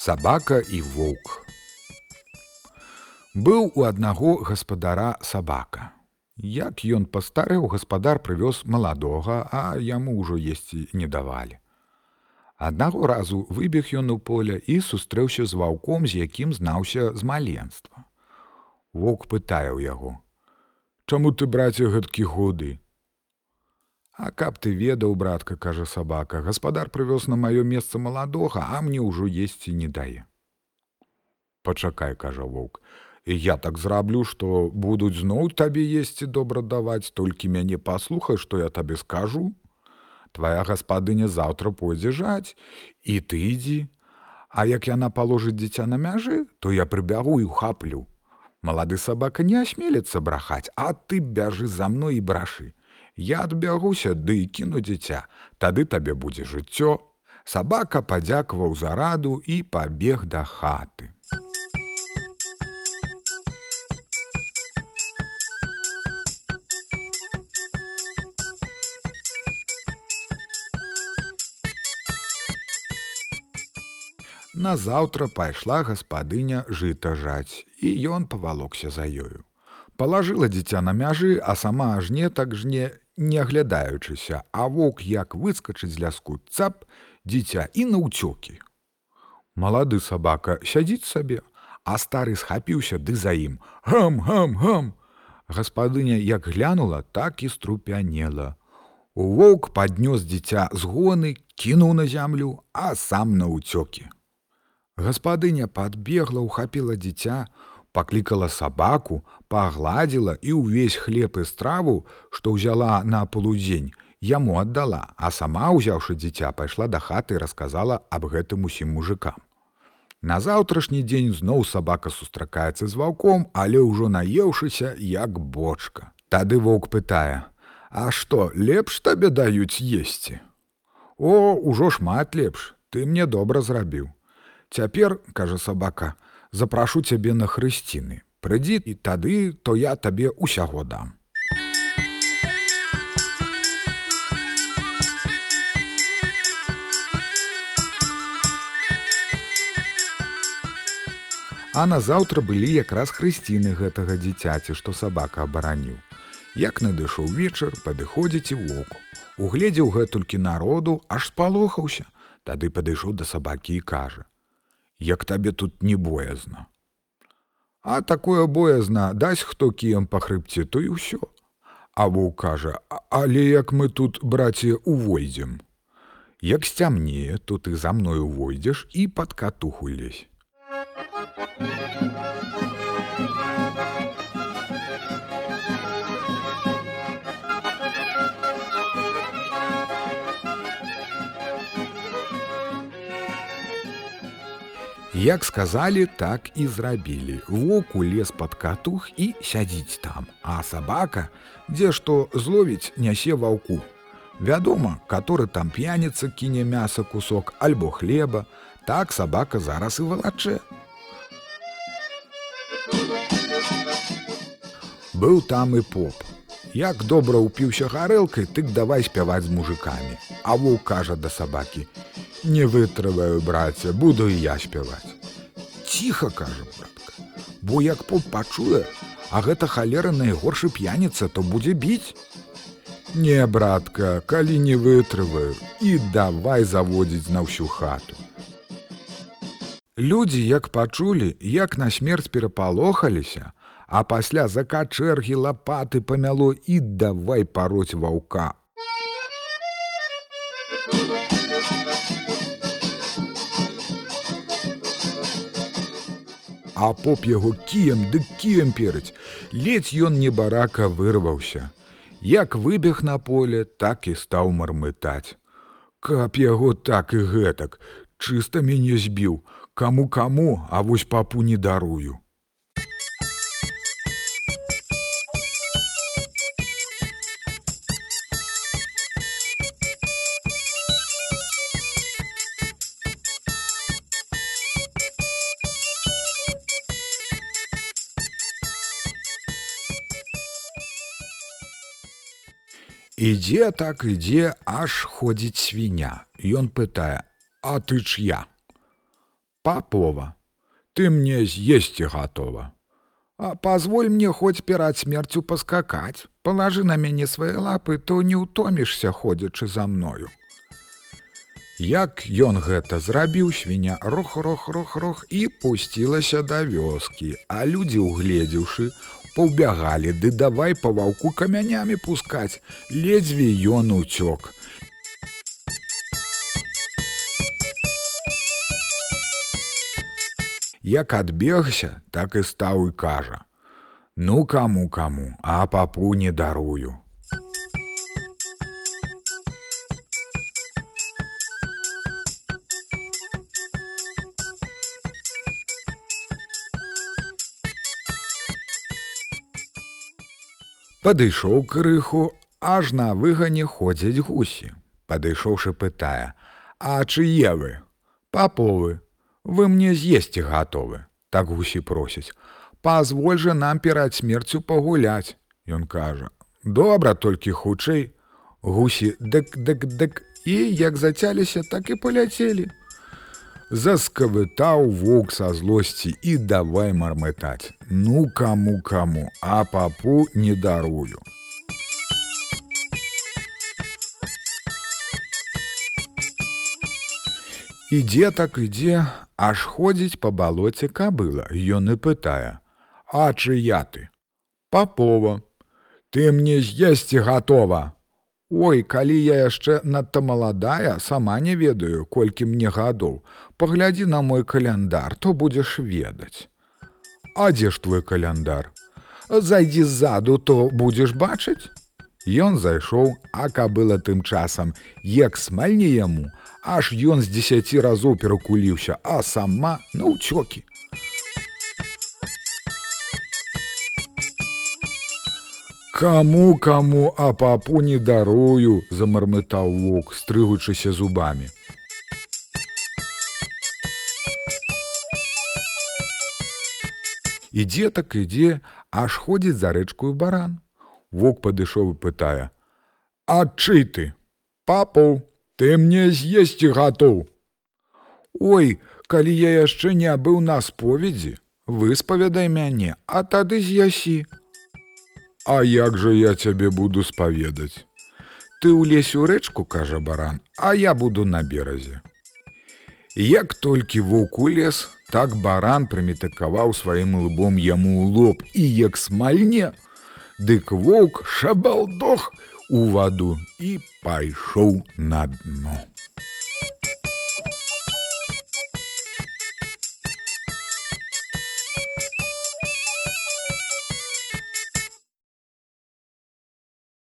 Сабака і воўк. Быў у аднаго гаспадара сабака. Як ён пастарэў, гаспадар прывёз маладога, а яму ўжо есці не давалі. Аднаго разу выбег ён у поле і сустрэўся з ваўком, з якім знаўся з маленства. Вок пытае ў яго: « Чаму ты браце гэткі годы? А каб ты ведаў, братка, кажа сабака, гаспадар прывёз на маё месца маладога, а мне ўжо есці не дае. Пачакай, кажа воўк, і я так зраблю, што будуць зноў табе есці добра даваць, толькі мяне паслухай, што я табе скажу. Твая гаспадыня заўтра пойдзе жаць, і ты ідзі. А як яна паложыць дзіця на мяжы, то я прыбягу і ухаплю. Малады сабака не асмелецца брахаць, а ты бяжы за мной і брашы. Я адбягуся ды і кіну дзіця, тады табе будзе жыццё. Сабака падзякаваў за раду і пабег да хаты. Назаўтра пайшла гаспадыня жыта жаць, і ён павалокся за ёю. Палажыла дзіця на мяжы, а сама ажне так жне не аглядаючыся, а воўк як выскачыць з ляску цап дзіця і наўцёкі. Малады сабака сядзіць сабе, а стары схапіўся ды за ім гам гам гам. Гаспадыня як глянула, так і струпянела. Воўк паднёс дзіця згоны, кінуў на зямлю, а сам на ўцёкі. Гаспадыня падбегла, ухапіла дзіця, паклікала сабаку, пагладзіла і ўвесь хлеб і страву, што ўзяла на полудзень, яму аддала, а сама, узяўшы дзіця, пайшла да хаты і расказала аб гэтым усім мужикам. На заўтрашні дзень зноў сабака сустракаецца з ваўком, але ўжо наеўшыся як бочка. Тады воўк пытае: « А што, лепш табе даюць есці. О, ужо шмат лепш, ты мне добра зрабіў. Цяпер, кажа сабака, запрашу цябе на хрысціны. Прыдзі і тады, то я табе ўсяго дам. А назаўтра былі якраз хрысціны гэтага дзіцяці, што сабака абараніў. Як надышоў вечар, падыходзіць і воку. Угледзеў гэтулькі народу, аж спалохаўся, тады падышоў да сабакі і кажа: як табе тут не боязна. А такое боязна дасць хто кіем па хрыбце, то і ўсё. Або кажа, але як мы тут браце увойдзем. Як сцямнее, то ты за мною войдзеш і пад катуху лезь. Як сказалі, так і зрабілі. Воку лес пад катух і сядзіць там, а сабака, дзе што зловіць, нясе ваўку. Вядома, который там п'яніца кіне мяса кусок альбо хлеба, так сабака зараз і валачэ. Быў там і поп. Як добра ўпіўся гарэлкай, тык давай спяваць з мужикамі. А воўк кажа да сабакі: Не вытрываю, браце, буду і я спяваць. Ціха кажа братка, Бо як поп пачуе, а гэта халера найгоршы п'яніца, то будзе біць. Не, братка, калі не вытрываю і давай заводзіць на ўсю хату. Людзі, як пачулі, як на смерць перапалохаліся, а пасля закачэргі лапаты памяло і давай пароць ваўка, а поп яго кіем ды кіем перыць. Ледзь ён небарака вырваўся. Як выбег на поле, так і стаў мармытаць. Каб яго так і гэтак, чыста мяне збіў, каму каму, а вось папу не дарую. Ідзе так ідзе, аж ходзіць свіня. Ён пытае: « А ты ч'я? Папова, ты мне съесці готова. А позволь мне хоть перад смерцю поскакать. Положи на мяне свае лапы, то не ўтомішся, ходзячы за мною. Як ён гэта зрабіў свіня рох-рох-рох-рох і пусцілася да вёскі, а людзі, угледзеўшы, паўбягалі, ды давай па ваўку камянямі пускаць, ледзьве ён уцёк. Як адбегся, так і стаў і кажа: « Ну каму каму, а папу не дарую. Падышоў крыху, аж на выгане ходзяць гусі. Падышоўшы пытае: « А чые вы? Паповы, вы мне з'есці гатовы, так гусі просяць. Пазволь жа нам перад смерцю пагуляць. Ён кажа: « Добра, толькі хутчэй, гусі дык-дык-дык і як зацяліся, так і паляцелі. Заскавытаў воўк са злосці і давай мармытаць. Ну каму каму, а папу не дарую. Ідзе так ідзе, аж ходзіць па балоце кабыла, Ён і пытае: « А чыя ты? Папова, ты мне з'есці гатова. Ой, калі я яшчэ надта маладая, сама не ведаю, колькі мне гадоў, паглядзі на мой каляндар, то будзеш ведаць. А дзе ж твой каляндар? Зайдзі ззаду, то будзеш бачыць? Ён зайшоў, а кабыла тым часам, як смальне яму, аж ён з дзесяці разоў перакуліўся, а сама на ўцёкі. Каму каму, а папу не дарую, замармытаў вок, стрыгучыся зубамі. Ідзе так ідзе, аж ходзіць за рэчкую баран. Вок падышоў і пытае: « А чый ты? Папаў, ты мне з'есці гатоў. Ой, калі я яшчэ не быў на споведзі, выспавядай мяне, а тады з'ясі. А як жа я цябе буду спаведаць? Ты ўлезь у рэчку, кажа баран, а я буду на беразе. Як толькі воўку лес, так баран прымітыкаваў сваім лбом яму ў лоб і як смальне, Дык воўк шабалдох у ваду і пайшоў на дно.